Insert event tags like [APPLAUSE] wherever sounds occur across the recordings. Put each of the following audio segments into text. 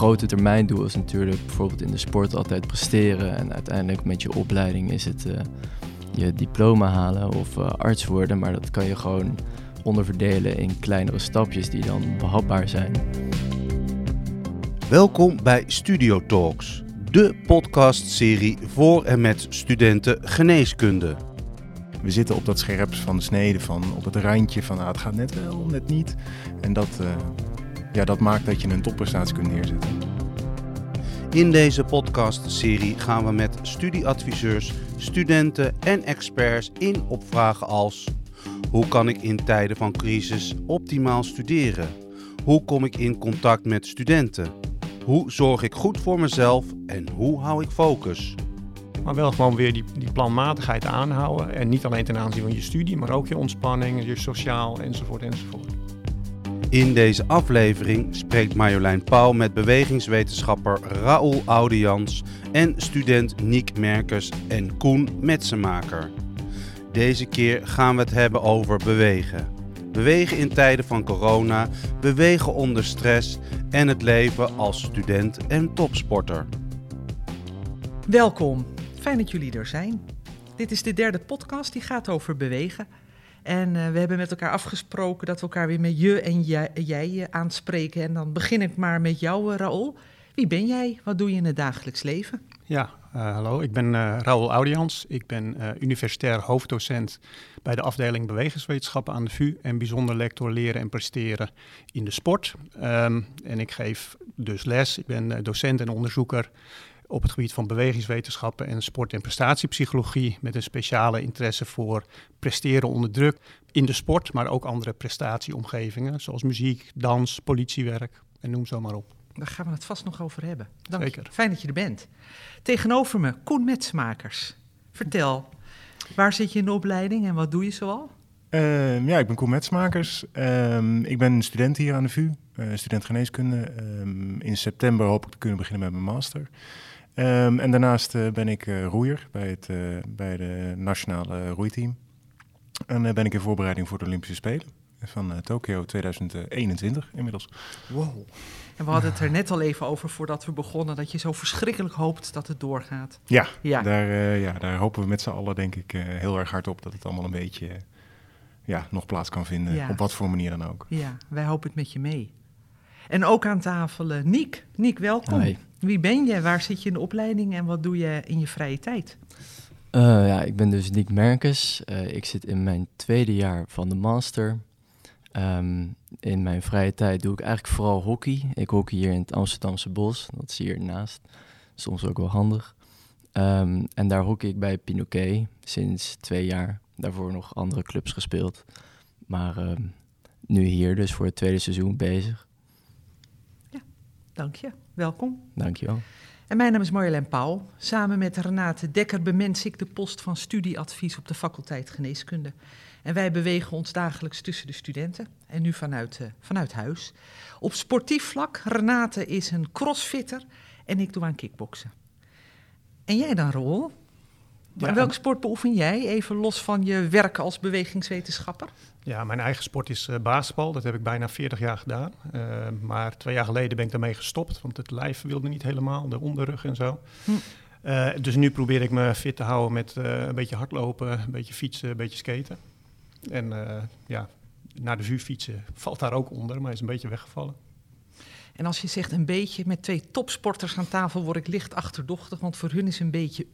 grote termijn doel is natuurlijk bijvoorbeeld in de sport altijd presteren. En uiteindelijk met je opleiding is het eh, je diploma halen of uh, arts worden. Maar dat kan je gewoon onderverdelen in kleinere stapjes die dan behapbaar zijn. Welkom bij Studio Talks, de podcastserie voor en met studenten geneeskunde. We zitten op dat scherp van de snede, van op het randje van ah, het gaat net wel, net niet. En dat, uh, ja, dat maakt dat je een topprestatie kunt neerzetten. In deze podcastserie gaan we met studieadviseurs, studenten en experts in op vragen als... Hoe kan ik in tijden van crisis optimaal studeren? Hoe kom ik in contact met studenten? Hoe zorg ik goed voor mezelf en hoe hou ik focus? Maar wel gewoon weer die, die planmatigheid aanhouden. En niet alleen ten aanzien van je studie, maar ook je ontspanning, je sociaal enzovoort enzovoort. In deze aflevering spreekt Marjolein Pauw met bewegingswetenschapper Raoul Audians en student Niek Merkers en Koen Metsemaker. Deze keer gaan we het hebben over bewegen. Bewegen in tijden van corona, bewegen onder stress en het leven als student en topsporter. Welkom, fijn dat jullie er zijn. Dit is de derde podcast die gaat over bewegen. En uh, we hebben met elkaar afgesproken dat we elkaar weer met je en jij, jij uh, aanspreken. En dan begin ik maar met jou, uh, Raoul. Wie ben jij? Wat doe je in het dagelijks leven? Ja, hallo. Ik ben Raoul Audians. Ik ben universitair hoofddocent bij de afdeling bewegingswetenschappen aan de VU en bijzonder lector leren en presteren in de sport. Um, en ik geef dus les. Ik ben docent en onderzoeker op het gebied van bewegingswetenschappen en sport- en prestatiepsychologie. Met een speciale interesse voor presteren onder druk in de sport, maar ook andere prestatieomgevingen, zoals muziek, dans, politiewerk en noem zo maar op. Daar gaan we het vast nog over hebben. Dank Zeker. Je. Fijn dat je er bent. Tegenover me, Koen Metsmakers. Vertel, waar zit je in de opleiding en wat doe je zoal? Uh, ja, ik ben Koen Metsmakers. Uh, ik ben student hier aan de VU, uh, student geneeskunde. Um, in september hoop ik te kunnen beginnen met mijn master. Um, en daarnaast uh, ben ik uh, roeier bij het uh, bij de nationale roeiteam. En ben ik in voorbereiding voor de Olympische Spelen van Tokio 2021 inmiddels. Wow. En we hadden het er net al even over voordat we begonnen, dat je zo verschrikkelijk hoopt dat het doorgaat. Ja, ja. Daar, ja daar hopen we met z'n allen denk ik heel erg hard op dat het allemaal een beetje ja, nog plaats kan vinden, ja. op wat voor manier dan ook. Ja, wij hopen het met je mee. En ook aan tafel uh, Niek. Niek, welkom. Wie ben je? Waar zit je in de opleiding en wat doe je in je vrije tijd? Uh, ja, ik ben dus Niek Merkes. Uh, ik zit in mijn tweede jaar van de master. Um, in mijn vrije tijd doe ik eigenlijk vooral hockey. Ik hockey hier in het Amsterdamse bos. Dat is hier naast. Soms ook wel handig. Um, en daar hockey ik bij Pinoquet sinds twee jaar. Daarvoor nog andere clubs gespeeld. Maar um, nu hier dus voor het tweede seizoen bezig. Dank je. Welkom. Dank je wel. En mijn naam is Marjolein Pauw. Samen met Renate Dekker bemens ik de post van studieadvies op de faculteit Geneeskunde. En wij bewegen ons dagelijks tussen de studenten en nu vanuit, uh, vanuit huis. Op sportief vlak, Renate is een crossfitter en ik doe aan kickboksen. En jij dan, Ja, welke sport beoefen jij, even los van je werk als bewegingswetenschapper? Ja, mijn eigen sport is uh, basketbal. Dat heb ik bijna 40 jaar gedaan. Uh, maar twee jaar geleden ben ik daarmee gestopt, want het lijf wilde niet helemaal, de onderrug en zo. Hm. Uh, dus nu probeer ik me fit te houden met een beetje hardlopen, een beetje fietsen, een beetje skaten. En ja, naar de VU fietsen valt daar ook onder, maar is een beetje weggevallen. En als je zegt een beetje met twee topsporters aan tafel, word ik licht achterdochtig, want voor hun is een beetje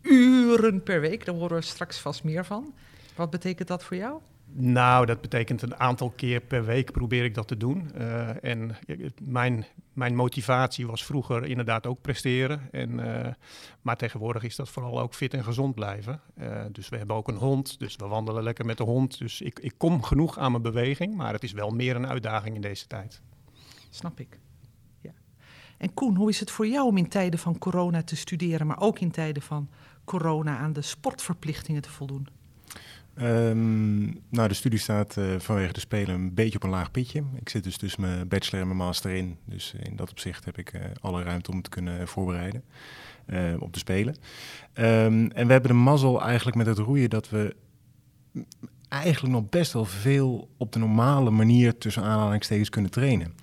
uren per week. Daar horen we straks vast meer van. Wat betekent dat voor jou? Nou, dat betekent een aantal keer per week probeer ik dat te doen. Uh, en mijn, mijn motivatie was vroeger inderdaad ook presteren. En, uh, maar tegenwoordig is dat vooral ook fit en gezond blijven. Uh, dus we hebben ook een hond, dus we wandelen lekker met de hond. Dus ik, ik kom genoeg aan mijn beweging, maar het is wel meer een uitdaging in deze tijd. Snap ik. Ja. En Koen, hoe is het voor jou om in tijden van corona te studeren, maar ook in tijden van corona aan de sportverplichtingen te voldoen? Um, nou, de studie staat uh, vanwege de Spelen een beetje op een laag pitje. Ik zit dus tussen mijn bachelor en mijn master in. Dus in dat opzicht heb ik uh, alle ruimte om te kunnen voorbereiden uh, op de Spelen. Um, en we hebben de mazzel eigenlijk met het roeien dat we eigenlijk nog best wel veel op de normale manier tussen aanhalingstekens kunnen trainen.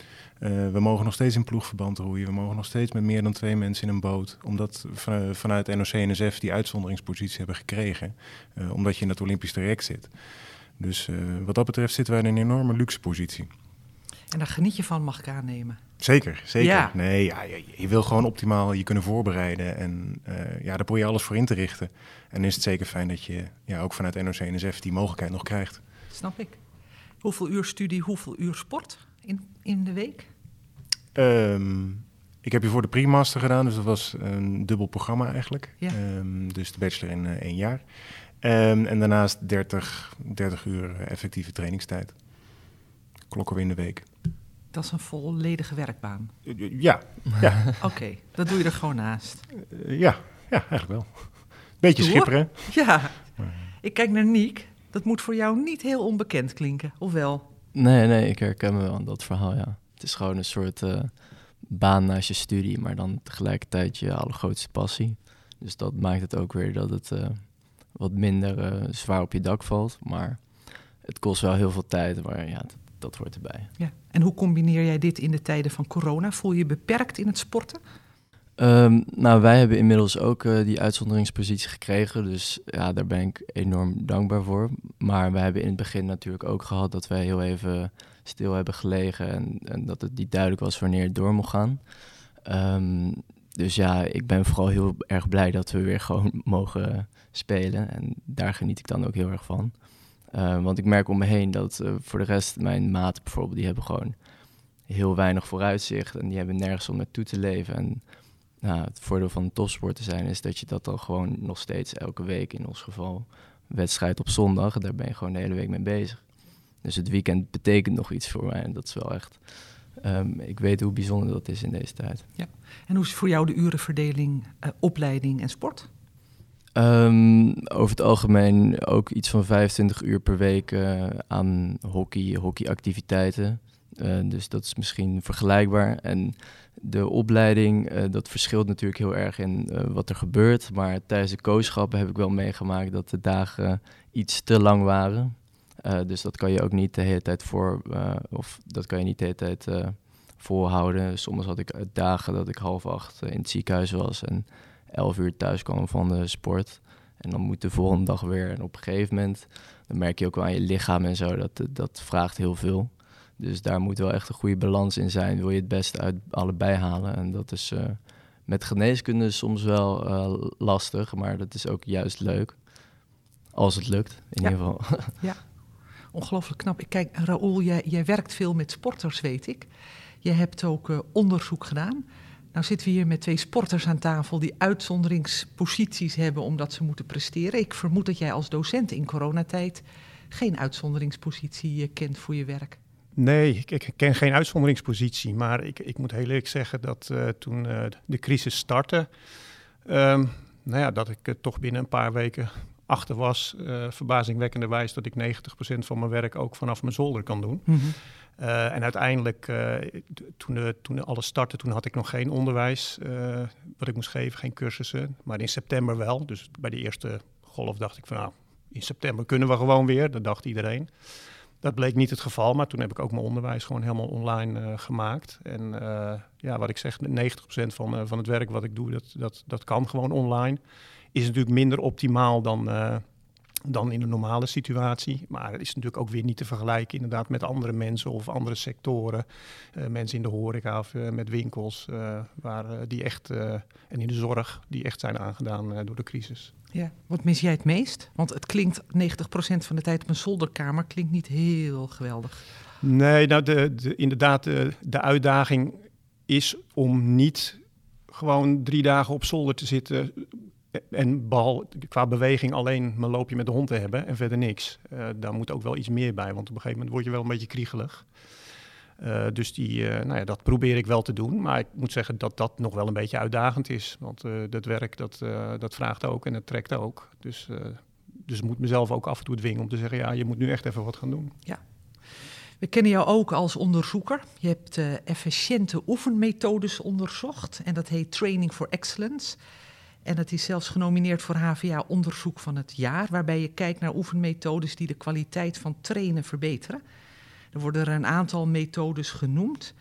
Uh, we mogen nog steeds in ploegverband roeien. We mogen nog steeds met meer dan twee mensen in een boot. Omdat van, vanuit NOC-NSF die uitzonderingspositie hebben gekregen. Uh, omdat je in het Olympisch traject zit. Dus uh, wat dat betreft zitten wij in een enorme luxe positie. En daar geniet je van, mag ik aannemen. Zeker, zeker. Ja. Nee, ja, je, je, wil gewoon optimaal je kunnen voorbereiden. En ja, daar probeer je alles voor in te richten. En is het zeker fijn dat je ja, ook vanuit NOC-NSF die mogelijkheid nog krijgt. Snap ik. Hoeveel uur studie, hoeveel uur sport in, in de week? Um, ik heb hiervoor de pre-master gedaan, dus dat was een dubbel programma eigenlijk. Ja. Um, dus de bachelor in uh, één jaar. Um, en daarnaast 30, 30 uur effectieve trainingstijd. Klokken we in de week. Dat is een volledige werkbaan? Ja. ja. [LAUGHS] Oké, okay, dat doe je er gewoon naast? Uh, ja. ja, eigenlijk wel. Beetje schipperen. Ja. Ik kijk naar Niek. Dat moet voor jou niet heel onbekend klinken, of wel? Nee, nee, ik herken me wel aan dat verhaal, ja. Het is gewoon een soort uh, baan naast je studie, maar dan tegelijkertijd je allergrootste passie. Dus dat maakt het ook weer dat het uh, wat minder uh, zwaar op je dak valt. Maar het kost wel heel veel tijd, maar ja, dat, dat hoort erbij. Ja. En hoe combineer jij dit in de tijden van corona? Voel je je beperkt in het sporten? Um, nou, wij hebben inmiddels ook uh, die uitzonderingspositie gekregen. Dus ja, daar ben ik enorm dankbaar voor. Maar we hebben in het begin natuurlijk ook gehad dat wij heel even stil hebben gelegen. En, en dat het niet duidelijk was wanneer het door mocht gaan. Um, dus ja, ik ben vooral heel erg blij dat we weer gewoon [LAUGHS] mogen spelen. En daar geniet ik dan ook heel erg van. Uh, want ik merk om me heen dat uh, voor de rest mijn maten bijvoorbeeld, die hebben gewoon heel weinig vooruitzicht. En die hebben nergens om naartoe te leven. En nou, het voordeel van topsport te zijn is dat je dat dan gewoon nog steeds elke week, in ons geval wedstrijd op zondag, daar ben je gewoon de hele week mee bezig. Dus het weekend betekent nog iets voor mij en dat is wel echt, um, ik weet hoe bijzonder dat is in deze tijd. Ja. En hoe is voor jou de urenverdeling, uh, opleiding en sport? Um, over het algemeen ook iets van 25 uur per week uh, aan hockey, hockeyactiviteiten. Uh, dus dat is misschien vergelijkbaar. En de opleiding, uh, dat verschilt natuurlijk heel erg in uh, wat er gebeurt. Maar tijdens de coachschappen heb ik wel meegemaakt dat de dagen iets te lang waren. Dus dat kan je ook niet de hele tijd voor, of dat kan je niet de hele tijd volhouden. Soms had ik dagen dat ik half acht in het ziekenhuis was en elf uur thuis kwam van de sport. En dan moet de volgende dag weer. En op een gegeven moment, dan merk je ook wel aan je lichaam en zo, dat, dat vraagt heel veel. Dus daar moet wel echt een goede balans in zijn. Wil je het beste uit allebei halen? En dat is uh, met geneeskunde soms wel uh, lastig, maar dat is ook juist leuk. Als het lukt, in ja. ieder geval. [LAUGHS] ja, ongelooflijk knap. Ik kijk, Raoul, jij, jij, werkt veel met sporters, weet ik. Je hebt ook uh, onderzoek gedaan. Nou zitten we hier met twee sporters aan tafel die uitzonderingsposities hebben omdat ze moeten presteren. Ik vermoed dat jij als docent in coronatijd geen uitzonderingspositie kent voor je werk. Nee, ik, ik, ken geen uitzonderingspositie. Maar ik, ik moet heel eerlijk zeggen dat uh, toen uh, de crisis startte, um, nou ja, dat ik uh, toch binnen een paar weken achter was, verbazingwekkenderwijs, dat ik 90% van mijn werk ook vanaf mijn zolder kan doen. Mm -hmm. en uiteindelijk, toen, toen alles startte, toen had ik nog geen onderwijs wat ik moest geven, geen cursussen. Maar in september wel. Dus bij de eerste golf dacht ik van nou, in september kunnen we gewoon weer. Dat dacht iedereen. Dat bleek niet het geval, maar toen heb ik ook mijn onderwijs gewoon helemaal online uh, gemaakt. En uh, ja, wat ik zeg, 90% van, uh, van het werk wat ik doe, dat, dat, dat kan gewoon online. Is natuurlijk minder optimaal dan, dan in een normale situatie. Maar het is natuurlijk ook weer niet te vergelijken inderdaad met andere mensen of andere sectoren. mensen in de horeca of met winkels, waar, die echt, en in de zorg, die echt zijn aangedaan door de crisis. Ja, wat mis jij het meest? Want het klinkt 90% van de tijd op een zolderkamer, klinkt niet heel geweldig. Nee, nou de, de, inderdaad, de, de uitdaging is om niet gewoon drie dagen op zolder te zitten en bal, qua beweging alleen mijn loopje met de hond te hebben en verder niks. Uh, daar moet ook wel iets meer bij, want op een gegeven moment word je wel een beetje kriegelig. Uh, dus die, uh, nou ja, dat probeer ik wel te doen. Maar ik moet zeggen dat dat nog wel een beetje uitdagend is. Want dat werk, dat, dat vraagt ook en het trekt ook. Dus, dus moet mezelf ook af en toe dwingen om te zeggen... ja, je moet nu echt even wat gaan doen. Ja. We kennen jou ook als onderzoeker. Je hebt efficiënte oefenmethodes onderzocht. En dat heet Training for Excellence. En het is zelfs genomineerd voor HVA Onderzoek van het Jaar, waarbij je kijkt naar oefenmethodes die de kwaliteit van trainen verbeteren. Er worden er een aantal methodes genoemd.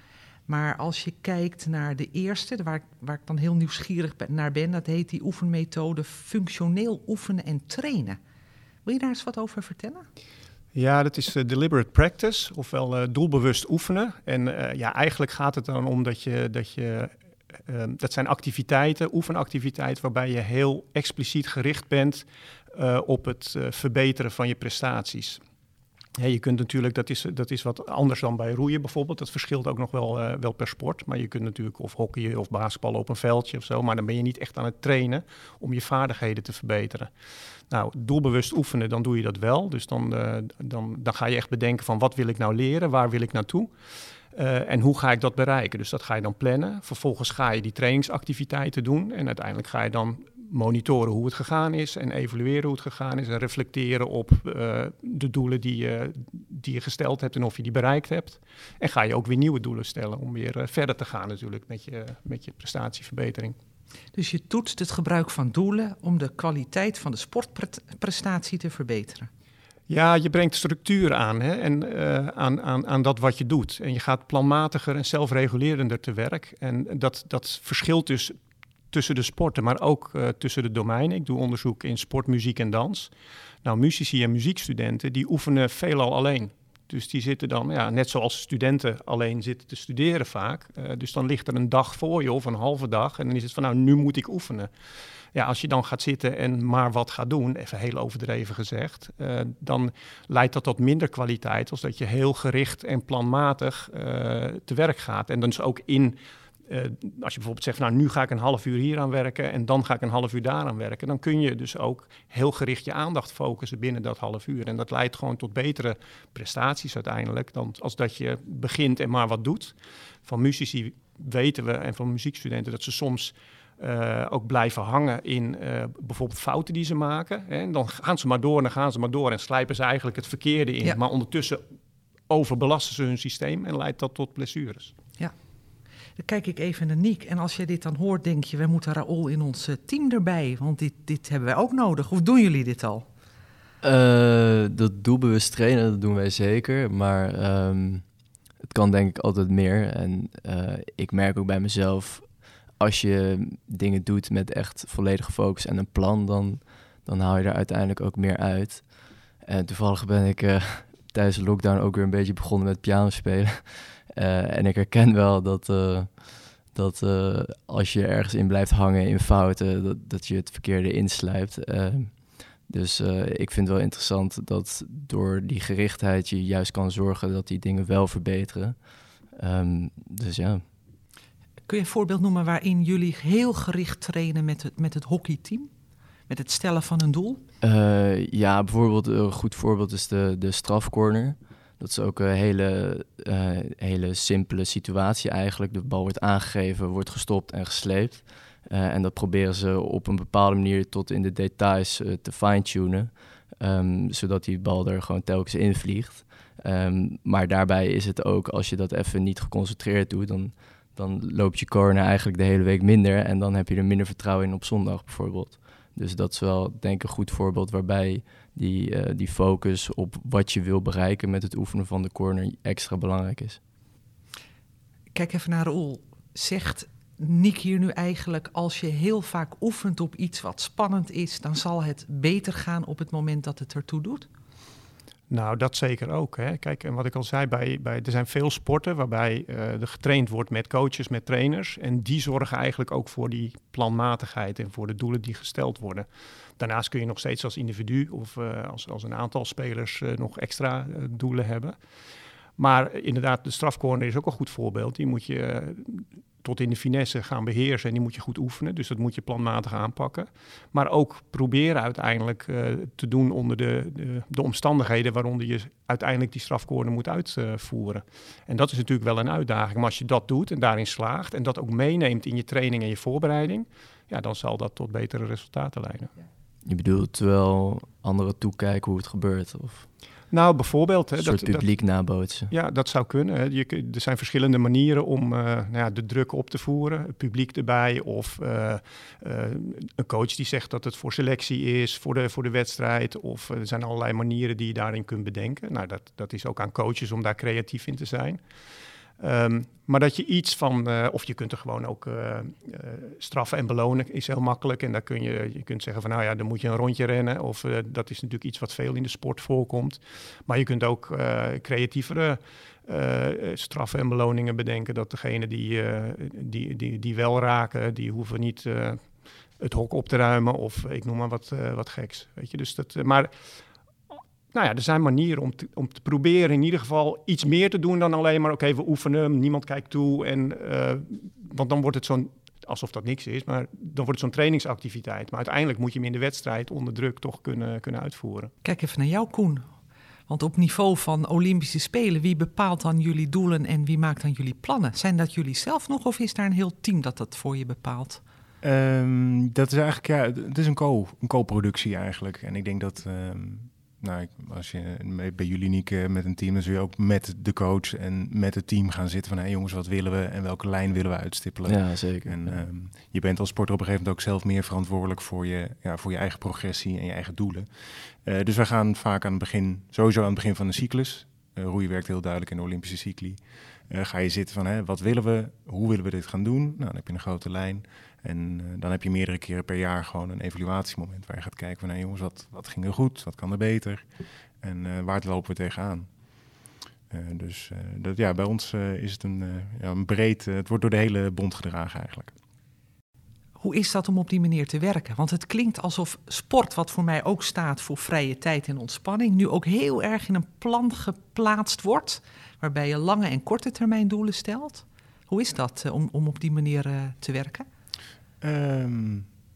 Maar als je kijkt naar de eerste, waar, waar ik dan heel nieuwsgierig naar ben, dat heet die oefenmethode functioneel oefenen en trainen. Wil je daar eens wat over vertellen? Ja, dat is uh, deliberate practice, ofwel uh, doelbewust oefenen. En uh, ja, eigenlijk gaat het dan om dat je, dat je dat zijn activiteiten, oefenactiviteiten, waarbij je heel expliciet gericht bent op het verbeteren van je prestaties. Je kunt natuurlijk, dat is, dat is wat anders dan bij roeien bijvoorbeeld. Dat verschilt ook nog wel, uh, wel per sport. Maar je kunt natuurlijk of hockeyen of basketballen op een veldje of zo. Maar dan ben je niet echt aan het trainen om je vaardigheden te verbeteren. Nou, doelbewust oefenen, dan doe je dat wel. Dus dan, dan, dan ga je echt bedenken van wat wil ik nou leren, waar wil ik naartoe. Uh, en hoe ga ik dat bereiken? Dus dat ga je dan plannen. Vervolgens ga je die trainingsactiviteiten doen. En uiteindelijk ga je dan monitoren hoe het gegaan is en evalueren hoe het gegaan is en reflecteren op uh, de doelen die je, die je gesteld hebt en of je die bereikt hebt. En ga je ook weer nieuwe doelen stellen om weer uh, verder te gaan natuurlijk met je, met je prestatieverbetering. Dus je toetst het gebruik van doelen om de kwaliteit van de sportprestatie te verbeteren. Ja, je brengt structuur aan, hè, en, uh, aan, aan, aan dat wat je doet. En je gaat planmatiger en zelfregulerender te werk. En dat, dat verschilt dus tussen de sporten, maar ook uh, tussen de domeinen. Ik doe onderzoek in sport, muziek en dans. Nou, muzici en muziekstudenten, die oefenen veelal alleen. Dus die zitten dan, ja, net zoals studenten alleen zitten te studeren vaak. Uh, dus dan ligt er een dag voor je of een halve dag. En dan is het van, nou, nu moet ik oefenen. Ja, als je dan gaat zitten en maar wat gaat doen, even heel overdreven gezegd, uh, dan leidt dat tot minder kwaliteit, als dat je heel gericht en planmatig uh, te werk gaat. En dan dus ook in uh, als je bijvoorbeeld zegt, nou nu ga ik een half uur hier aan werken en dan ga ik een half uur daar aan werken, dan kun je dus ook heel gericht je aandacht focussen binnen dat half uur. En dat leidt gewoon tot betere prestaties uiteindelijk dan als dat je begint en maar wat doet. Van muzici weten we en van muziekstudenten dat ze soms uh, ook blijven hangen in uh, bijvoorbeeld fouten die ze maken. Hè. En dan gaan ze maar door en dan gaan ze maar door en slijpen ze eigenlijk het verkeerde in. Ja. Maar ondertussen overbelasten ze hun systeem en leidt dat tot blessures. Ja. Dan kijk ik even naar Niek. En als je dit dan hoort, denk je, we moeten Raoul in ons team erbij. Want dit, dit hebben wij ook nodig. Hoe doen jullie dit al? Uh, dat doelbewust trainen, dat doen wij zeker. Maar um, het kan denk ik altijd meer. En uh, ik merk ook bij mezelf, als je dingen doet met echt volledige focus en een plan, dan, dan haal je er uiteindelijk ook meer uit. En toevallig ben ik uh, [LAUGHS] tijdens de lockdown ook weer een beetje begonnen met piano spelen. Uh, [LAUGHS] en ik herken wel dat, dat als je ergens in blijft hangen in fouten, dat, dat je het verkeerde inslijpt. dus ik vind het wel interessant dat door die gerichtheid je juist kan zorgen dat die dingen wel verbeteren. Um, dus ja. Kun je een voorbeeld noemen waarin jullie heel gericht trainen met het, met het hockeyteam? Met het stellen van een doel? ja, bijvoorbeeld een goed voorbeeld is de, de strafcorner. Dat is ook een hele, uh, hele simpele situatie eigenlijk. De bal wordt aangegeven, wordt gestopt en gesleept. Uh, en dat proberen ze op een bepaalde manier tot in de details te fine-tunen. Um, zodat die bal er gewoon telkens in vliegt. Um, maar daarbij is het ook, als je dat even niet geconcentreerd doet, dan, dan loopt je corner eigenlijk de hele week minder. En dan heb je er minder vertrouwen in op zondag bijvoorbeeld. Dus dat is wel denk ik een goed voorbeeld waarbij die, uh, die focus op wat je wil bereiken met het oefenen van de corner extra belangrijk is. Kijk even naar Roel. Zegt Nick hier nu eigenlijk, als je heel vaak oefent op iets wat spannend is, dan zal het beter gaan op het moment dat het ertoe doet? Nou, dat zeker ook. Hè. Kijk, en wat ik al zei, bij, bij, er zijn veel sporten waarbij uh, er getraind wordt met coaches, met trainers. En die zorgen eigenlijk ook voor die planmatigheid en voor de doelen die gesteld worden. Daarnaast kun je nog steeds als individu of uh, als, als een aantal spelers uh, nog extra doelen hebben. Maar inderdaad, de strafcorner is ook een goed voorbeeld. Die moet je tot in de finesse gaan beheersen en die moet je goed oefenen. Dus dat moet je planmatig aanpakken. Maar ook proberen uiteindelijk uh, te doen onder de, de, de, omstandigheden waaronder je uiteindelijk die strafcorner moet uitvoeren. En dat is natuurlijk wel een uitdaging. Maar als je dat doet en daarin slaagt en dat ook meeneemt in je training en je voorbereiding, ja, dan zal dat tot betere resultaten leiden. Je bedoelt wel anderen toekijken hoe het gebeurt? Of? Nou, bijvoorbeeld. Hè, Een soort dat, publiek nabootsen. Ja, dat zou kunnen. Hè. Je, er zijn verschillende manieren om eh, nou ja, de druk op te voeren. Het publiek erbij of eh, eh, een coach die zegt dat het voor selectie is, voor de, voor de wedstrijd. Of er zijn allerlei manieren die je daarin kunt bedenken. Nou, dat, dat is ook aan coaches om daar creatief in te zijn. Ehm, maar dat je iets van, eh, of je kunt er gewoon ook eh, eh, straffen en belonen, is heel makkelijk. En daar kun je, je kunt zeggen van nou ja, dan moet je een rondje rennen. Of dat is natuurlijk iets wat veel in de sport voorkomt. Maar je kunt ook creatievere straffen en beloningen bedenken. Dat degene die, die, die, die wel raken, die hoeven niet het hok op te ruimen. Of ik noem maar wat, wat geks. Weet je? Dus dat, maar nou ja, er zijn manieren om te, om te proberen in ieder geval iets meer te doen dan alleen maar... oké, we oefenen, niemand kijkt toe. En, eh, want dan wordt het zo'n, alsof dat niks is, maar dan wordt het zo'n trainingsactiviteit. Maar uiteindelijk moet je hem in de wedstrijd onder druk toch kunnen, kunnen uitvoeren. Kijk even naar jou, Koen. Want op niveau van Olympische Spelen, wie bepaalt dan jullie doelen en wie maakt dan jullie plannen? Zijn dat jullie zelf nog of is daar een heel team dat dat voor je bepaalt? Ehm, dat is eigenlijk, ja, het is een co- een co-productie eigenlijk. En ik denk dat, ehm, nou, als je bij jullie Niek eh, met een team, dan zul je ook met de coach en met het team gaan zitten van, hé jongens, wat willen we en welke lijn willen we uitstippelen? Ja, zeker. En Ja. ehm, je bent als sporter op een gegeven moment ook zelf meer verantwoordelijk voor je, ja, voor je eigen progressie en je eigen doelen. Eh, dus wij gaan vaak aan het begin, sowieso aan het begin van de cyclus. Eh roeien werkt heel duidelijk in de Olympische cycli. Eh, ga je zitten van, hè, wat willen we? Hoe willen we dit gaan doen? Nou, dan heb je een grote lijn. En eh, dan heb je meerdere keren per jaar gewoon een evaluatiemoment waar je gaat kijken van, jongens, wat, wat ging er goed? Wat kan er beter? En eh, waar lopen we tegenaan? Eh, dus dat, ja, bij ons is het een, ja, een breed, het wordt door de hele bond gedragen eigenlijk. Hoe is dat om op die manier te werken? Want het klinkt alsof sport, wat voor mij ook staat voor vrije tijd en ontspanning, nu ook heel erg in een plan geplaatst wordt, waarbij je lange en korte termijn doelen stelt. Hoe is dat om, om op die manier te werken? Ehm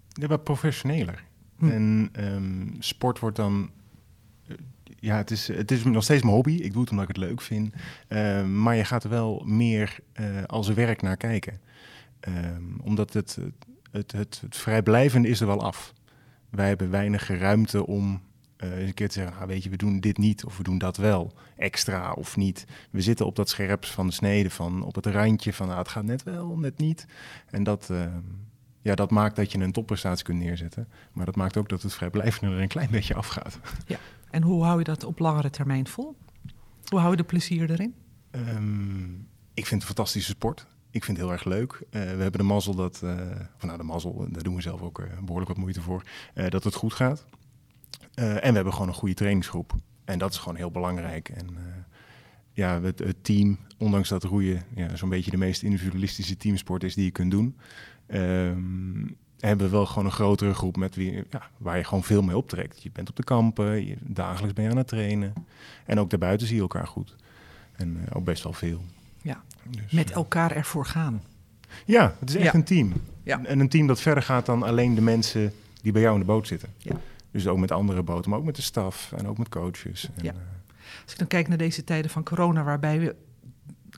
ja, wat professioneler. Hm. En ehm, sport wordt dan. eh, Ja, het is, het is nog steeds mijn hobby. Ik doe het omdat ik het leuk vind. Ehm, maar je gaat er wel meer eh, als werk naar kijken. Omdat het, het, het, het vrijblijvende is er wel af. Wij hebben weinig ruimte om eh, eens een keer te zeggen: ah, weet je, we doen dit niet of we doen dat wel. Extra of niet. We zitten op dat scherp van de snede, van op het randje van ah, het gaat net wel, net niet. En dat, ja, dat maakt dat je een topprestatie kunt neerzetten. Maar dat maakt ook dat het vrijblijvende er een klein beetje afgaat. En hoe hou je dat op langere termijn vol? Hoe hou je de plezier erin? Ehm, ik vind het een fantastische sport. Ik vind het heel erg leuk. Eh, we hebben de mazzel dat, of nou de mazzel, daar doen we zelf ook eh, behoorlijk wat moeite voor, dat het goed gaat. En we hebben gewoon een goede trainingsgroep. En dat is gewoon heel belangrijk. En ja, het, het team, ondanks dat roeien ja, zo'n beetje de meest individualistische teamsport is die je kunt doen, ehm, hebben we wel gewoon een grotere groep met wie, ja, waar je gewoon veel mee optrekt. Je bent op de kampen, je, dagelijks ben je aan het trainen. En ook daarbuiten zie je elkaar goed. En eh, ook best wel veel. Ja, Dus, met eh, elkaar ervoor gaan. ja, het is echt Ja. een team. Ja. En een team dat verder gaat dan alleen de mensen die bij jou in de boot zitten. Ja. Dus ook met andere boten, maar ook met de staf en ook met coaches. En, Ja. eh, Als ik dan kijk naar deze tijden van corona, waarbij we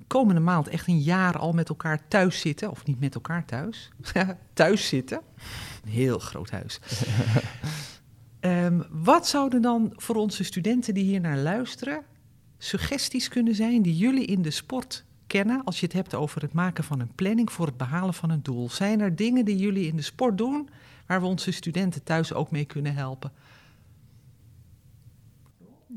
komende maand echt een jaar al met elkaar thuis zitten, of niet met elkaar thuis, [LAUGHS] thuis zitten. Een heel groot huis. [LAUGHS] Ehm, wat zouden dan voor onze studenten die hier naar luisteren suggesties kunnen zijn die jullie in de sport kennen als je het hebt over het maken van een planning voor het behalen van een doel? Zijn er dingen die jullie in de sport doen waar we onze studenten thuis ook mee kunnen helpen?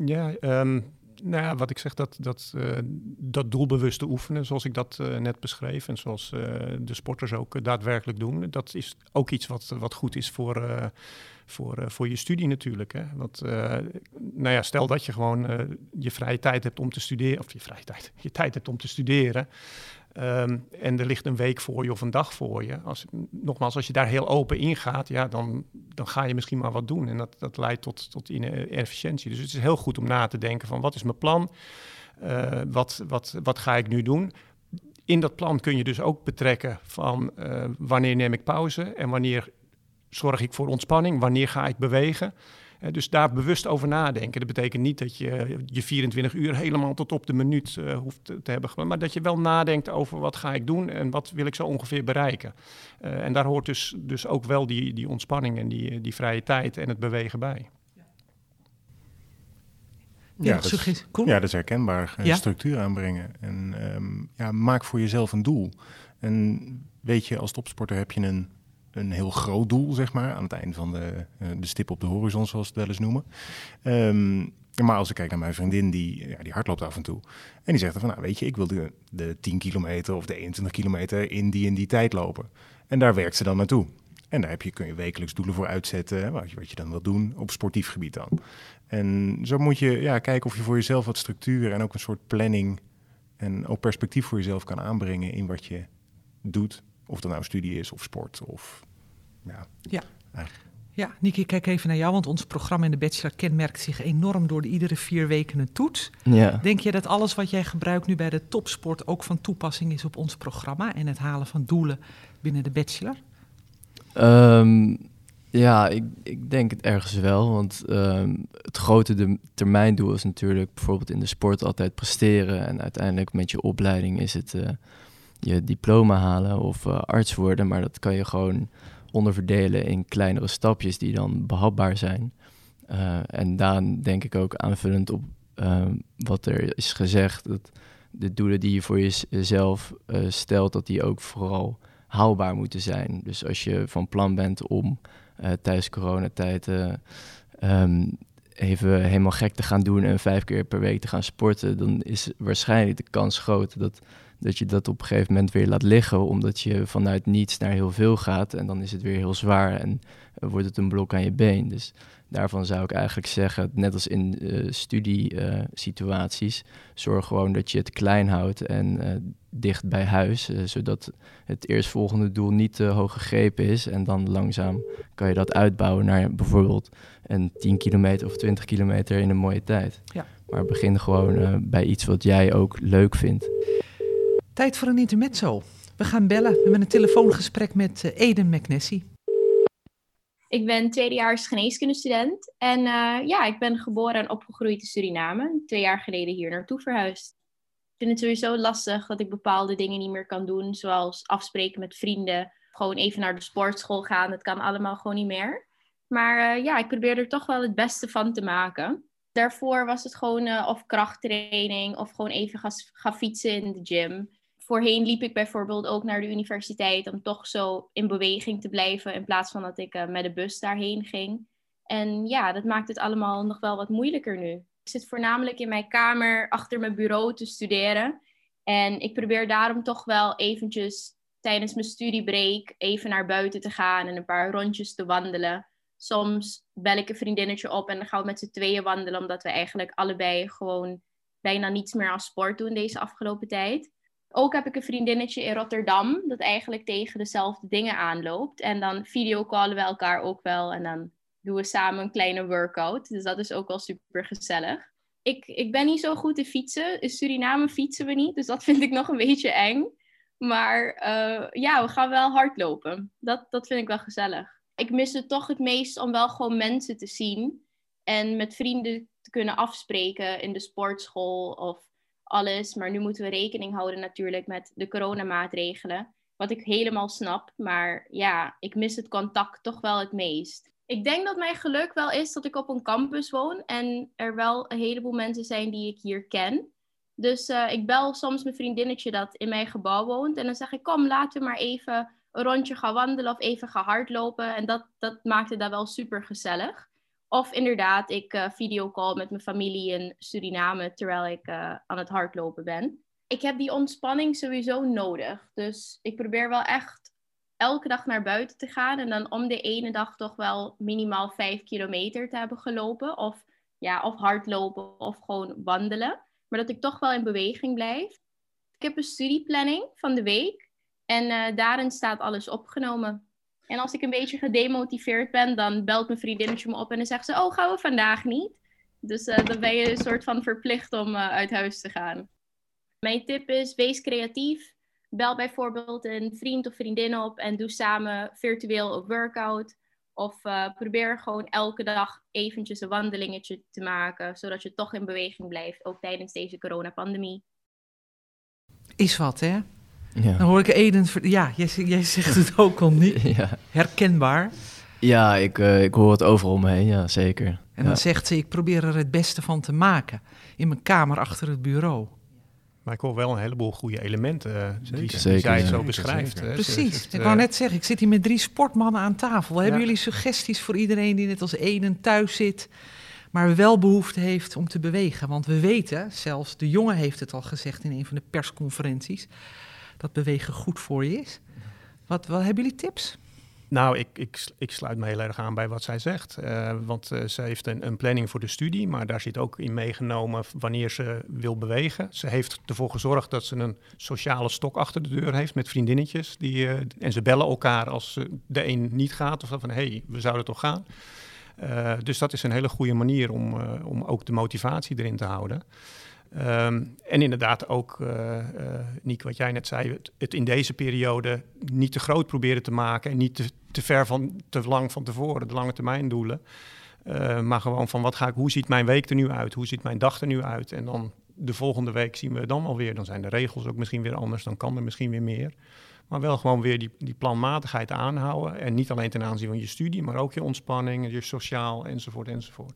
Ja, ehm, nou ja, wat ik zeg, dat, dat, eh, dat doelbewuste oefenen, zoals ik dat eh, net beschreef, en zoals eh, de sporters ook daadwerkelijk doen, dat is ook iets wat, wat goed is voor, voor, voor je studie natuurlijk. Hè? Want, nou ja, stel dat je gewoon je vrije tijd hebt om te studeren, of je vrije tijd, [LAUGHS] je tijd hebt om te studeren. Ehm, en er ligt een week voor je of een dag voor je. Als, nogmaals, als je daar heel open in gaat, ja, dan, dan ga je misschien maar wat doen. En dat, dat leidt tot, tot inefficiëntie. Dus het is heel goed om na te denken van wat is mijn plan? Eh, wat, wat, wat ga ik nu doen? In dat plan kun je dus ook betrekken van eh, wanneer neem ik pauze en wanneer zorg ik voor ontspanning, wanneer ga ik bewegen. Dus daar bewust over nadenken. Dat betekent niet dat je je 24 uur helemaal tot op de minuut eh, hoeft te, te hebben maar dat je wel nadenkt over wat ga ik doen en wat wil ik zo ongeveer bereiken. Eh, en daar hoort dus, dus ook wel die, die ontspanning en die, die vrije tijd en het bewegen bij. Ja, nog dat? Koen? ja, dat is herkenbaar. Eh, Ja? Structuur aanbrengen. En ehm, ja, maak voor jezelf een doel. En weet je, als topsporter heb je een, een heel groot doel, zeg maar. Aan het eind van de, eh, de stip op de horizon, zoals we het wel eens noemen. Ehm, maar als ik kijk naar mijn vriendin, die, ja, die hardloopt af en toe. En die zegt dan van, nou weet je, ik wil de, de 10 kilometer of de 21 kilometer in die en die tijd lopen. En daar werkt ze dan naartoe. En daar heb je, kun je wekelijks doelen voor uitzetten, wat, je, wat je dan wil doen op sportief gebied dan. En zo moet je ja, kijken of je voor jezelf wat structuur en ook een soort planning en ook perspectief voor jezelf kan aanbrengen in wat je doet. Of dat nou studie is of sport of ja. Ja, Niki, kijk even naar jou, want ons programma in de Bachelor kenmerkt zich enorm door de iedere vier weken een toets. Ja. Denk je dat alles wat jij gebruikt nu bij de topsport ook van toepassing is op ons programma en het halen van doelen binnen de Bachelor? Ehm, ja, ik, ik denk het ergens wel. Want ehm, het grote de, termijndoel is natuurlijk bijvoorbeeld in de sport altijd presteren. En uiteindelijk met je opleiding is het eh, je diploma halen of eh, arts worden. Maar dat kan je gewoon onderverdelen in kleinere stapjes die dan behapbaar zijn. Eh, en daar denk ik ook aanvullend op ehm, wat er is gezegd. Dat de doelen die je voor jezelf eh, stelt, dat die ook vooral haalbaar moeten zijn. Dus als je van plan bent om eh, tijdens coronatijd eh, ehm, even helemaal gek te gaan doen en vijf keer per week te gaan sporten, dan is waarschijnlijk de kans groot dat, dat je dat op een gegeven moment weer laat liggen, omdat je vanuit niets naar heel veel gaat en dan is het weer heel zwaar en eh, wordt het een blok aan je been. Dus daarvan zou ik eigenlijk zeggen, net als in studiesituaties, zorg gewoon dat je het klein houdt en eh, dicht bij huis, eh, zodat het eerstvolgende doel niet te hoog gegrepen is. En dan langzaam kan je dat uitbouwen naar bijvoorbeeld een 10 kilometer of 20 kilometer in een mooie tijd. Ja. Maar begin gewoon eh, bij iets wat jij ook leuk vindt. Tijd voor een intermezzo. We gaan bellen. We hebben een telefoongesprek met eh, Eden McNessie. Ik ben tweedejaars geneeskundestudent en eh, ja, ik ben geboren en opgegroeid in Suriname. Twee jaar geleden hier naartoe verhuisd. Ik vind het sowieso lastig dat ik bepaalde dingen niet meer kan doen, zoals afspreken met vrienden, gewoon even naar de sportschool gaan. Dat kan allemaal gewoon niet meer. Maar eh, ja, ik probeer er toch wel het beste van te maken. Daarvoor was het gewoon of krachttraining of gewoon even ga, ga fietsen in de gym voorheen liep ik bijvoorbeeld ook naar de universiteit om toch zo in beweging te blijven in plaats van dat ik uh, met de bus daarheen ging. En ja, dat maakt het allemaal nog wel wat moeilijker nu. Ik zit voornamelijk in mijn kamer achter mijn bureau te studeren. En ik probeer daarom toch wel eventjes tijdens mijn studiebreak even naar buiten te gaan en een paar rondjes te wandelen. Soms bel ik een vriendinnetje op en dan gaan we met z'n tweeën wandelen, omdat we eigenlijk allebei gewoon bijna niets meer aan sport doen deze afgelopen tijd. Ook heb ik een vriendinnetje in Rotterdam dat eigenlijk tegen dezelfde dingen aanloopt. En dan videocallen we elkaar ook wel en dan doen we samen een kleine workout. Dus dat is ook wel super gezellig. Ik, ik ben niet zo goed in fietsen. In Suriname fietsen we niet, dus dat vind ik nog een beetje eng. Maar uh, ja, we gaan wel hardlopen. Dat, dat vind ik wel gezellig. Ik mis het toch het meest om wel gewoon mensen te zien. En met vrienden te kunnen afspreken in de sportschool of alles. Maar nu moeten we rekening houden natuurlijk met de coronamaatregelen. Wat ik helemaal snap. Maar ja, ik mis het contact toch wel het meest. Ik denk dat mijn geluk wel is dat ik op een campus woon. En er wel een heleboel mensen zijn die ik hier ken. Dus uh, ik bel soms mijn vriendinnetje dat in mijn gebouw woont. En dan zeg ik, kom, laten we maar even een rondje gaan wandelen of even gaan hardlopen. En dat, dat maakte daar wel super gezellig. Of inderdaad, ik uh, videocall met mijn familie in Suriname terwijl ik uh, aan het hardlopen ben. Ik heb die ontspanning sowieso nodig. Dus ik probeer wel echt elke dag naar buiten te gaan. En dan om de ene dag toch wel minimaal vijf kilometer te hebben gelopen. Of, ja, of hardlopen of gewoon wandelen. Maar dat ik toch wel in beweging blijf. Ik heb een studieplanning van de week. En uh, daarin staat alles opgenomen. En als ik een beetje gedemotiveerd ben, dan belt mijn vriendinnetje me op en dan zegt ze: Oh, gaan we vandaag niet? Dus uh, dan ben je een soort van verplicht om uh, uit huis te gaan. Mijn tip is: wees creatief. Bel bijvoorbeeld een vriend of vriendin op en doe samen virtueel een workout. Of uh, probeer gewoon elke dag eventjes een wandelingetje te maken, zodat je toch in beweging blijft, ook tijdens deze coronapandemie. Is wat, hè? Ja. Dan hoor ik Eden... Ja, jij, jij zegt het ook al niet. [LAUGHS] Ja, Herkenbaar. ja ik, uh, ik hoor het overal omheen, ja, zeker. En dan Ja. zegt ze, ik probeer er het beste van te maken. In mijn kamer achter het bureau. Maar ik hoor wel een heleboel goede elementen eh, die, die Zeker. zij zo beschrijft. Zeker. Precies. Ik eh, wou net zeggen, ik zit hier met drie sportmannen aan tafel. Hebben jullie suggesties voor iedereen die net als Enen thuis zit, maar wel behoefte heeft om te bewegen? Want we weten, zelfs de jongen heeft het al gezegd in een van de persconferenties, dat bewegen goed voor je is. Wat, wat hebben jullie tips? Nou, ik, ik, ik sluit me heel erg aan bij wat zij zegt. Eh, want eh, ze heeft een, een planning voor de studie, maar daar zit ook in meegenomen wanneer ze wil bewegen. Ze heeft ervoor gezorgd dat ze een sociale stok achter de deur heeft met vriendinnetjes. Die, eh, en ze bellen elkaar als de een niet gaat of van hé, hey, we zouden toch gaan. Dus dat is een hele goede manier om, om ook de motivatie erin te houden. Ehm, en inderdaad ook, eh, Niek, wat jij net zei, het, het in deze periode niet te groot proberen te maken en niet te, te ver van, te lang van tevoren, de lange termijn doelen. Eh, maar gewoon van wat ga ik, hoe ziet mijn week er nu uit? Hoe ziet mijn dag er nu uit? En dan de volgende week zien we dan alweer. Dan zijn de regels ook misschien weer anders, dan kan er misschien weer meer. Maar wel gewoon weer die, die planmatigheid aanhouden. En niet alleen ten aanzien van je studie, maar ook je ontspanning, je sociaal enzovoort enzovoort.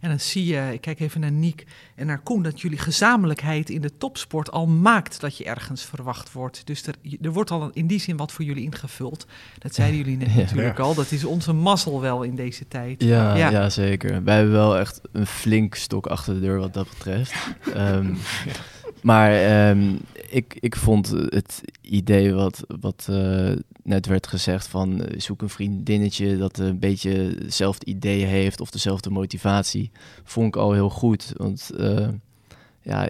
En dan zie je, ik kijk even naar Niek en naar Koen, dat jullie gezamenlijkheid in de topsport al maakt dat je ergens verwacht wordt. Dus er, er wordt al in die zin wat voor jullie ingevuld. Dat zeiden jullie net [LAUGHS] Ja. natuurlijk al. Dat is onze mazzel wel in deze tijd. Ja, Ja. ja. zeker. Wij hebben wel echt een flink stok achter de deur wat dat betreft. [LAUGHS] Ehm, Maar ehm, ik, ik vond het idee wat, wat eh, net werd gezegd van eh, zoek een vriendinnetje dat een beetje hetzelfde idee heeft of dezelfde motivatie, vond ik al heel goed. Want eh, ja,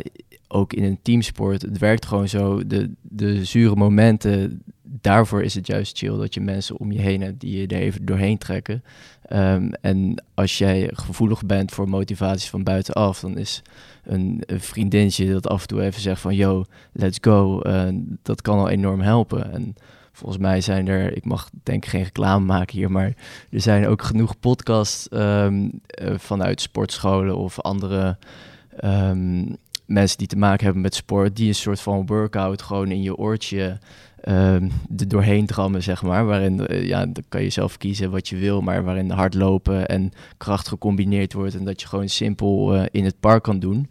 ook in een teamsport, het werkt gewoon zo. De, de zure momenten, daarvoor is het juist chill dat je mensen om je heen hebt die je er even doorheen trekken. Ehm, en als jij gevoelig bent voor motivaties van buitenaf, dan is een, vriendinnetje dat af en toe even zegt van yo, let's go, eh, dat kan al enorm helpen. En volgens mij zijn er, ik mag denk ik geen reclame maken hier, maar er zijn ook genoeg podcasts ehm, eh, vanuit sportscholen of andere ehm, mensen die te maken hebben met sport, die een soort van workout gewoon in je oortje ehm er doorheen drammen, zeg maar. Waarin, eh, ja, dan kan je zelf kiezen wat je wil, maar waarin hardlopen en kracht gecombineerd wordt en dat je gewoon simpel eh, in het park kan doen.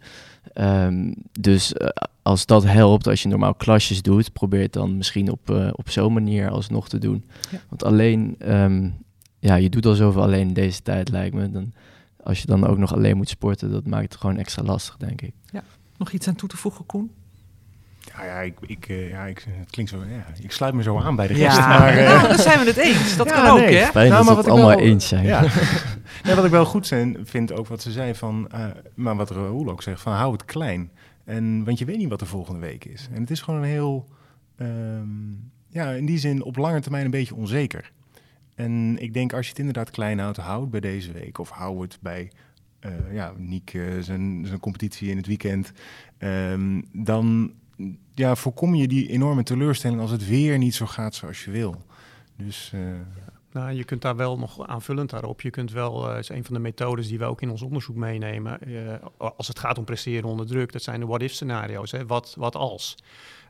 Ehm, dus eh, als dat helpt, als je normaal klasjes doet, probeer het dan misschien op, op zo'n manier alsnog te doen. Ja. Want alleen, ehm, ja, je doet al zoveel alleen in deze tijd, lijkt me. Dan, als je dan ook nog alleen moet sporten, dat maakt het gewoon extra lastig, denk ik. Nog iets aan toe te voegen, Koen? Ja, ja, ik, ik, eh, ja ik, het klinkt zo. Ja, ik sluit me zo aan bij de Ja, rest. [LAUGHS] Maar, eh, nou, dan zijn we het eens. Dat Ja, kan ook, nee. hè? Fijn Nou, maar we het wat ik allemaal wel- eens zijn. Ja. [LAUGHS] ja, wat ik wel goed zijn, vind ook wat ze zei van, eh, maar wat Raoul ook zegt, van hou het klein. En, want je weet niet wat de volgende week is. En het is gewoon een heel, ehm, ja, in die zin op lange termijn een beetje onzeker. En ik denk als je het inderdaad klein houdt, hou het bij deze week. Of hou het bij, ja, Niek, eh, zijn, zijn competitie in het weekend. Ehm, dan ja, voorkom je die enorme teleurstelling als het weer niet zo gaat zoals je wil. Dus eh, Nou, je kunt daar wel nog aanvullend daarop. Je kunt wel, uh, is een van de methodes die we ook in ons onderzoek meenemen. Als het gaat om presteren onder druk, dat zijn de what-if scenario's. Hè? Wat, wat als?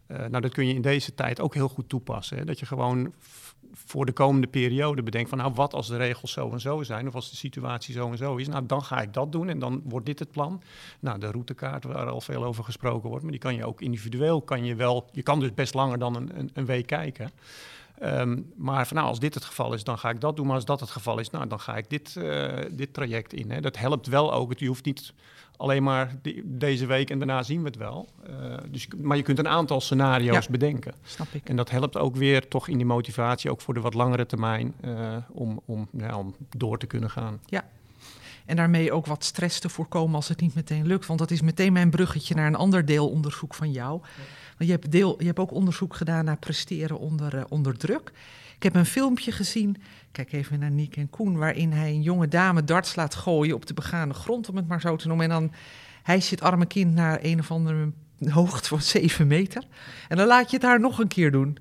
Nou, dat kun je in deze tijd ook heel goed toepassen. Hè? Dat je gewoon voor de komende periode bedenkt van, nou, wat als de regels zo en zo zijn, of als de situatie zo en zo is, nou, dan ga ik dat doen en dan wordt dit het plan. Nou, de routekaart waar al veel over gesproken wordt, maar die kan je ook individueel, kan je wel, je kan dus best langer dan een, een, een week kijken. Um, maar van, nou, als dit het geval is, dan ga ik dat doen. Maar als dat het geval is, nou, dan ga ik dit, uh, dit traject in. Hè. Dat helpt wel ook. Je hoeft niet alleen maar die, deze week en daarna zien we het wel. Uh, dus, maar je kunt een aantal scenario's ja, bedenken. Snap ik. En dat helpt ook weer toch in die motivatie, ook voor de wat langere termijn, uh, om, om, ja, om door te kunnen gaan. Ja. En daarmee ook wat stress te voorkomen als het niet meteen lukt. Want dat is meteen mijn bruggetje naar een ander deelonderzoek van jou. Je hebt, deel, je hebt ook onderzoek gedaan naar presteren onder, uh, onder druk. Ik heb een filmpje gezien, kijk even naar Niek en Koen, waarin hij een jonge dame darts laat gooien op de begane grond, om het maar zo te noemen. En dan je het arme kind naar een of andere hoogte van 7 meter. En dan laat je het haar nog een keer doen.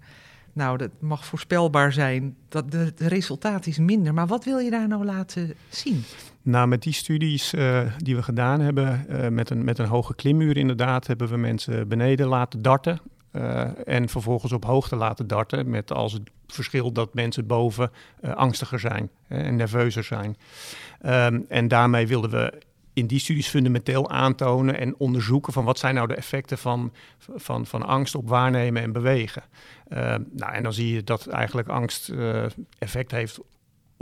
Nou, dat mag voorspelbaar zijn. Dat het resultaat is minder. Maar wat wil je daar nou laten zien? Nou, met die studies uh, die we gedaan hebben, uh, met, een, met een hoge klimmuur inderdaad, hebben we mensen beneden laten darten. Uh, en vervolgens op hoogte laten darten met als verschil dat mensen boven angstiger zijn en nerveuzer zijn. Ehm, en daarmee wilden we in die studies fundamenteel aantonen en onderzoeken van wat zijn nou de effecten van, van, van angst op waarnemen en bewegen. Uh, nou, en dan zie je dat eigenlijk angst effect heeft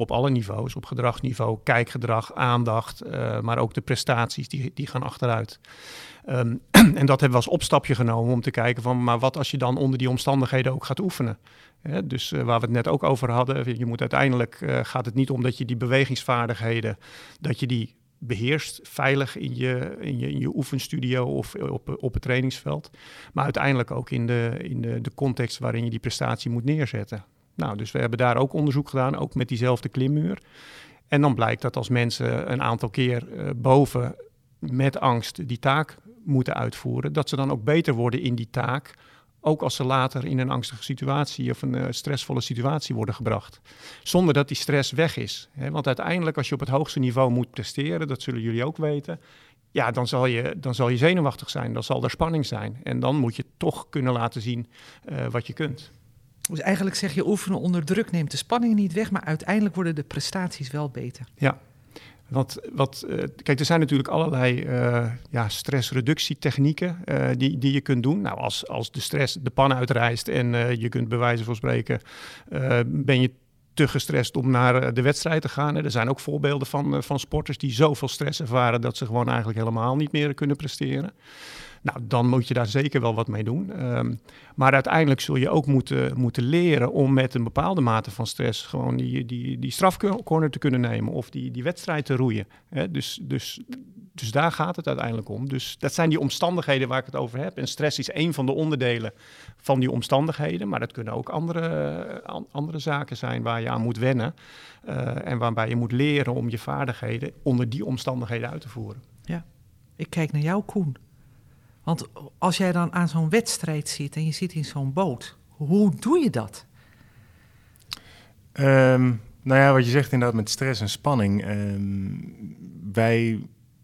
op alle niveaus, op gedragsniveau, kijkgedrag, aandacht, uh, maar ook de prestaties die, die gaan achteruit. Um, [CLEARS THROAT] en dat hebben we als opstapje genomen om te kijken van, maar wat als je dan onder die omstandigheden ook gaat oefenen? Hè? dus uh, waar we het net ook over hadden, je moet uiteindelijk, uh, gaat het niet om dat je die bewegingsvaardigheden, dat je die beheerst, veilig in je, in je, in je oefenstudio of op, op het trainingsveld. Maar uiteindelijk ook in, de, in de, de context waarin je die prestatie moet neerzetten. Nou, dus we hebben daar ook onderzoek gedaan, ook met diezelfde klimmuur. En dan blijkt dat als mensen een aantal keer uh, boven met angst die taak moeten uitvoeren, dat ze dan ook beter worden in die taak ook als ze later in een angstige situatie of een uh, stressvolle situatie worden gebracht. Zonder dat die stress weg is. Hè? Want uiteindelijk, als je op het hoogste niveau moet presteren, dat zullen jullie ook weten. Ja, dan zal, je, dan zal je zenuwachtig zijn, dan zal er spanning zijn. En dan moet je toch kunnen laten zien uh, wat je kunt. Dus eigenlijk zeg je oefenen onder druk neemt de spanning niet weg, maar uiteindelijk worden de prestaties wel beter. Ja, want wat, uh, kijk, er zijn natuurlijk allerlei uh, ja, stressreductietechnieken uh, die, die je kunt doen. Nou, als, als de stress de pan uitreist en je kunt bij wijze van spreken, ben je te gestrest om naar de wedstrijd te gaan. Er zijn ook voorbeelden van, van sporters die zoveel stress ervaren dat ze gewoon eigenlijk helemaal niet meer kunnen presteren. Nou, dan moet je daar zeker wel wat mee doen. Um, maar uiteindelijk zul je ook moeten, moeten leren om met een bepaalde mate van stress gewoon die, die, die strafcorner te kunnen nemen of die, die wedstrijd te roeien. Hè? Dus, dus, dus daar gaat het uiteindelijk om. Dus dat zijn die omstandigheden waar ik het over heb. En stress is een van de onderdelen van die omstandigheden. Maar dat kunnen ook andere, andere zaken zijn waar je aan moet wennen. Uh, en waarbij je moet leren om je vaardigheden onder die omstandigheden uit te voeren. Ja, ik kijk naar jou, Koen. Want als jij dan aan zo'n wedstrijd zit en je zit in zo'n boot, hoe doe je dat? Um, nou ja, wat je zegt inderdaad met stress en spanning. Um, wij,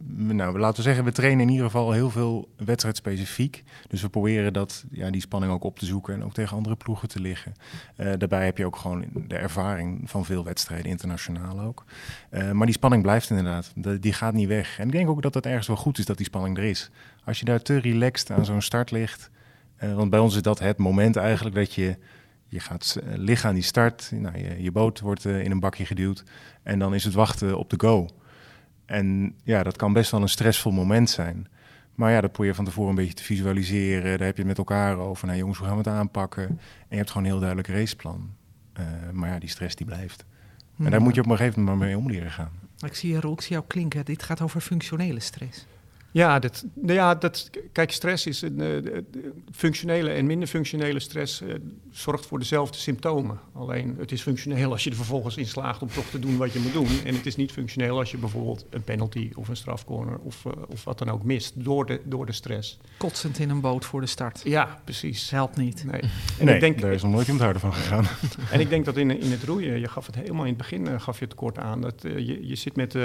nou, laten we zeggen, we trainen in ieder geval heel veel wedstrijdspecifiek. Dus we proberen dat, ja, die spanning ook op te zoeken en ook tegen andere ploegen te liggen. Uh, daarbij heb je ook gewoon de ervaring van veel wedstrijden, internationaal ook. Uh, maar die spanning blijft inderdaad, die gaat niet weg. En ik denk ook dat het ergens wel goed is dat die spanning er is. Als je daar te relaxed aan zo'n start ligt. Uh, want bij ons is dat het moment eigenlijk dat je, je gaat uh, liggen aan die start. Nou, je, je boot wordt uh, in een bakje geduwd. En dan is het wachten op de go. En ja, dat kan best wel een stressvol moment zijn. Maar ja, dat probeer je van tevoren een beetje te visualiseren. Daar heb je het met elkaar over. Nou jongens, hoe gaan we het aanpakken? En je hebt gewoon een heel duidelijk raceplan. maar ja, die stress die blijft. En daar moet je op een gegeven moment maar mee om leren gaan. Ik zie, Roel, ik zie jou klinken. Dit gaat over functionele stress. Ja, dat, nou ja dat, kijk, stress is een uh, functionele en minder functionele stress uh, zorgt voor dezelfde symptomen. Alleen het is functioneel als je er vervolgens in slaagt om toch te doen wat je moet doen. En het is niet functioneel als je bijvoorbeeld een penalty of een strafcorner of, uh, of wat dan ook mist door de, door de stress. Kotsend in een boot voor de start. Ja, precies. Helpt niet. Nee, [LAUGHS] en nee ik denk, daar is nog nooit iemand harder van gegaan. en ik denk dat in, in het roeien, je gaf het helemaal in het begin, gaf je het kort aan, dat je, je zit met...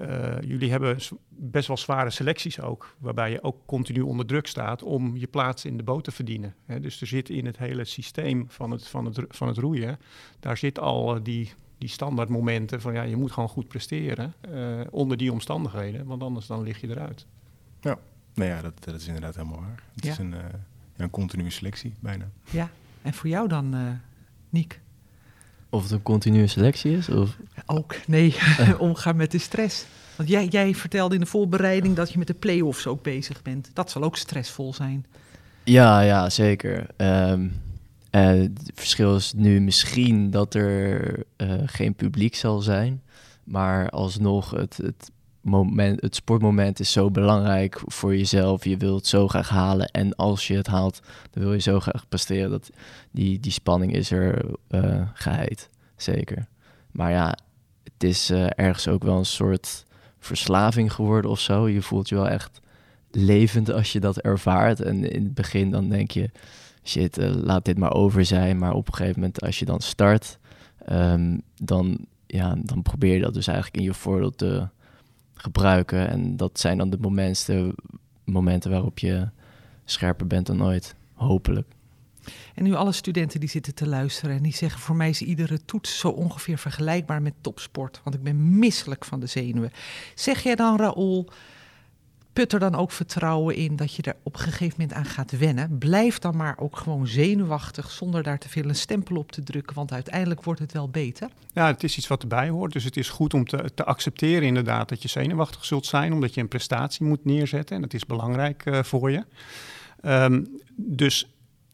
Uh, jullie hebben best wel zware selecties ook, waarbij je ook continu onder druk staat om je plaats in de boot te verdienen. Hè, dus er zit in het hele systeem van het, van het, van het roeien, daar zit al uh, die, die standaardmomenten van ja, je moet gewoon goed presteren uh, onder die omstandigheden, want anders dan lig je eruit. Ja, nou ja, dat, dat is inderdaad helemaal waar. Het ja. is een, een continue selectie bijna. Ja, en voor jou dan, Niek? Of het een continue selectie is? Of? Ook, nee, [LAUGHS] [LAUGHS] omgaan met de stress. Want jij, jij vertelde in de voorbereiding dat je met de play-offs ook bezig bent. Dat zal ook stressvol zijn. Ja, ja, zeker. Um, uh, het verschil is nu misschien dat er uh, geen publiek zal zijn. Maar alsnog, het, het, moment, het sportmoment is zo belangrijk voor jezelf. Je wilt het zo graag halen. En als je het haalt, dan wil je zo graag presteren. Dat die, die spanning is er uh, geheid. Zeker. Maar ja, het is uh, ergens ook wel een soort verslaving geworden of zo. Je voelt je wel echt levend als je dat ervaart. En in het begin dan denk je, shit, uh, laat dit maar over zijn. Maar op een gegeven moment als je dan start, um, dan, ja, dan probeer je dat dus eigenlijk in je voordeel te gebruiken. En dat zijn dan de momenten, momenten waarop je scherper bent dan ooit, hopelijk. En nu alle studenten die zitten te luisteren en die zeggen: voor mij is iedere toets zo ongeveer vergelijkbaar met topsport, want ik ben misselijk van de zenuwen. Zeg jij dan, Raoul, put er dan ook vertrouwen in dat je er op een gegeven moment aan gaat wennen. Blijf dan maar ook gewoon zenuwachtig zonder daar te veel een stempel op te drukken, want uiteindelijk wordt het wel beter. Ja, het is iets wat erbij hoort. Dus het is goed om te, te accepteren inderdaad dat je zenuwachtig zult zijn, omdat je een prestatie moet neerzetten. En dat is belangrijk uh, voor je. Um, dus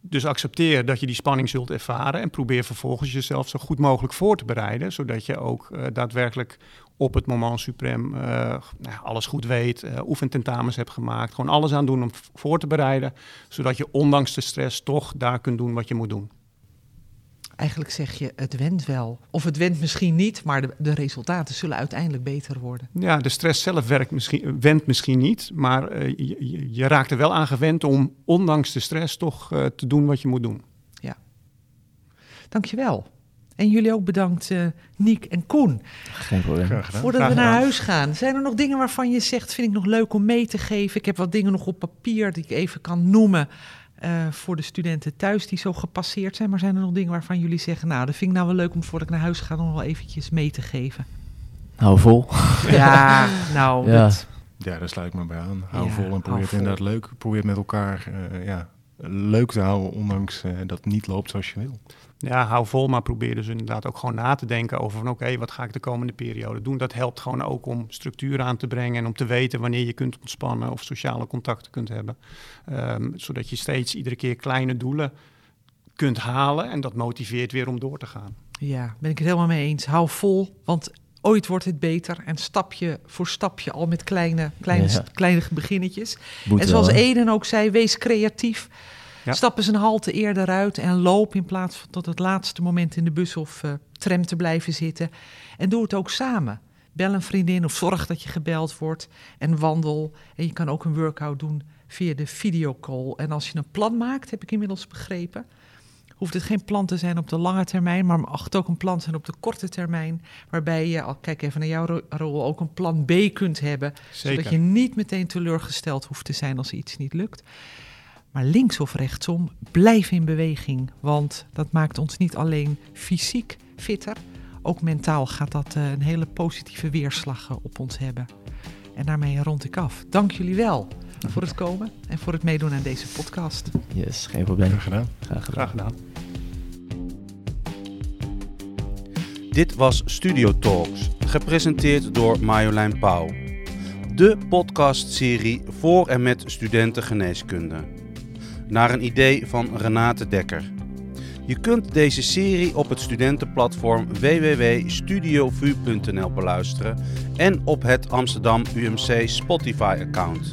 dus accepteer dat je die spanning zult ervaren en probeer vervolgens jezelf zo goed mogelijk voor te bereiden, zodat je ook uh, daadwerkelijk op het moment suprem uh, nou, alles goed weet, uh, oefententamens hebt gemaakt, gewoon alles aan doen om voor te bereiden, zodat je ondanks de stress toch daar kunt doen wat je moet doen. Eigenlijk zeg je, het went wel. Of het went misschien niet, maar de, de resultaten zullen uiteindelijk beter worden. Ja, de stress zelf werkt misschien, went misschien niet, maar uh, je, je, raakt er wel aan gewend om ondanks de stress toch te doen wat je moet doen. Ja. Dankjewel. En jullie ook bedankt, uh, Niek en Koen. Geen probleem. Voordat we naar huis gaan, zijn er nog dingen waarvan je zegt: vind ik nog leuk om mee te geven? Ik heb wat dingen nog op papier die ik even kan noemen. Uh, voor de studenten thuis die zo gepasseerd zijn. Maar zijn er nog dingen waarvan jullie zeggen: Nou, dat vind ik nou wel leuk om voordat ik naar huis ga nog wel eventjes mee te geven? Hou vol. Ja, [LAUGHS] nou. Ja, dat... ja daar sluit ik me bij aan. Hou ja, vol en probeer het inderdaad leuk. Probeer met elkaar uh, ja, leuk te houden, ondanks uh, dat het niet loopt zoals je wil. Ja, hou vol, maar probeer dus inderdaad ook gewoon na te denken over van oké, okay, wat ga ik de komende periode doen? Dat helpt gewoon ook om structuur aan te brengen en om te weten wanneer je kunt ontspannen of sociale contacten kunt hebben. Um, zodat je steeds iedere keer kleine doelen kunt halen en dat motiveert weer om door te gaan. Ja, ben ik het helemaal mee eens. Hou vol, want ooit wordt het beter en stapje voor stapje al met kleine, kleine, ja. kleine beginnetjes. Moet en zoals wel, Eden ook zei, wees creatief. Ja. Stap eens een halte eerder uit en loop in plaats van tot het laatste moment in de bus of uh, tram te blijven zitten. En doe het ook samen. Bel een vriendin of zorg dat je gebeld wordt en wandel. En je kan ook een workout doen via de videocall. En als je een plan maakt, heb ik inmiddels begrepen, hoeft het geen plan te zijn op de lange termijn, maar mag het ook een plan zijn op de korte termijn. Waarbij je, al kijk even naar jouw rol, ook een plan B kunt hebben. Zeker. Zodat je niet meteen teleurgesteld hoeft te zijn als iets niet lukt. Maar links of rechtsom, blijf in beweging. Want dat maakt ons niet alleen fysiek fitter, ook mentaal gaat dat uh, een hele positieve weerslag uh, op ons hebben. En daarmee rond ik af. Dank jullie wel voor het komen en voor het meedoen aan deze podcast. Yes, geen probleem. Graag gedaan. Graag gedaan. Graag gedaan. Dit was Studio Talks, gepresenteerd door Marjolein Pauw. De podcastserie voor en met studenten geneeskunde naar een idee van Renate Dekker. Je kunt deze serie op het studentenplatform www.studiovu.nl beluisteren en op het Amsterdam UMC Spotify-account.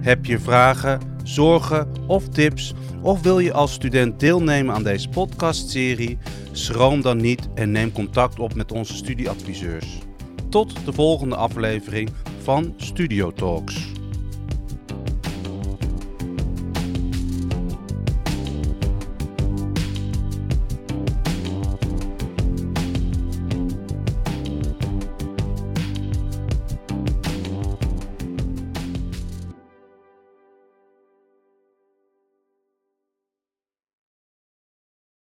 Heb je vragen, zorgen of tips of wil je als student deelnemen aan deze podcastserie? Schroom dan niet en neem contact op met onze studieadviseurs. Tot de volgende aflevering van Studio Talks.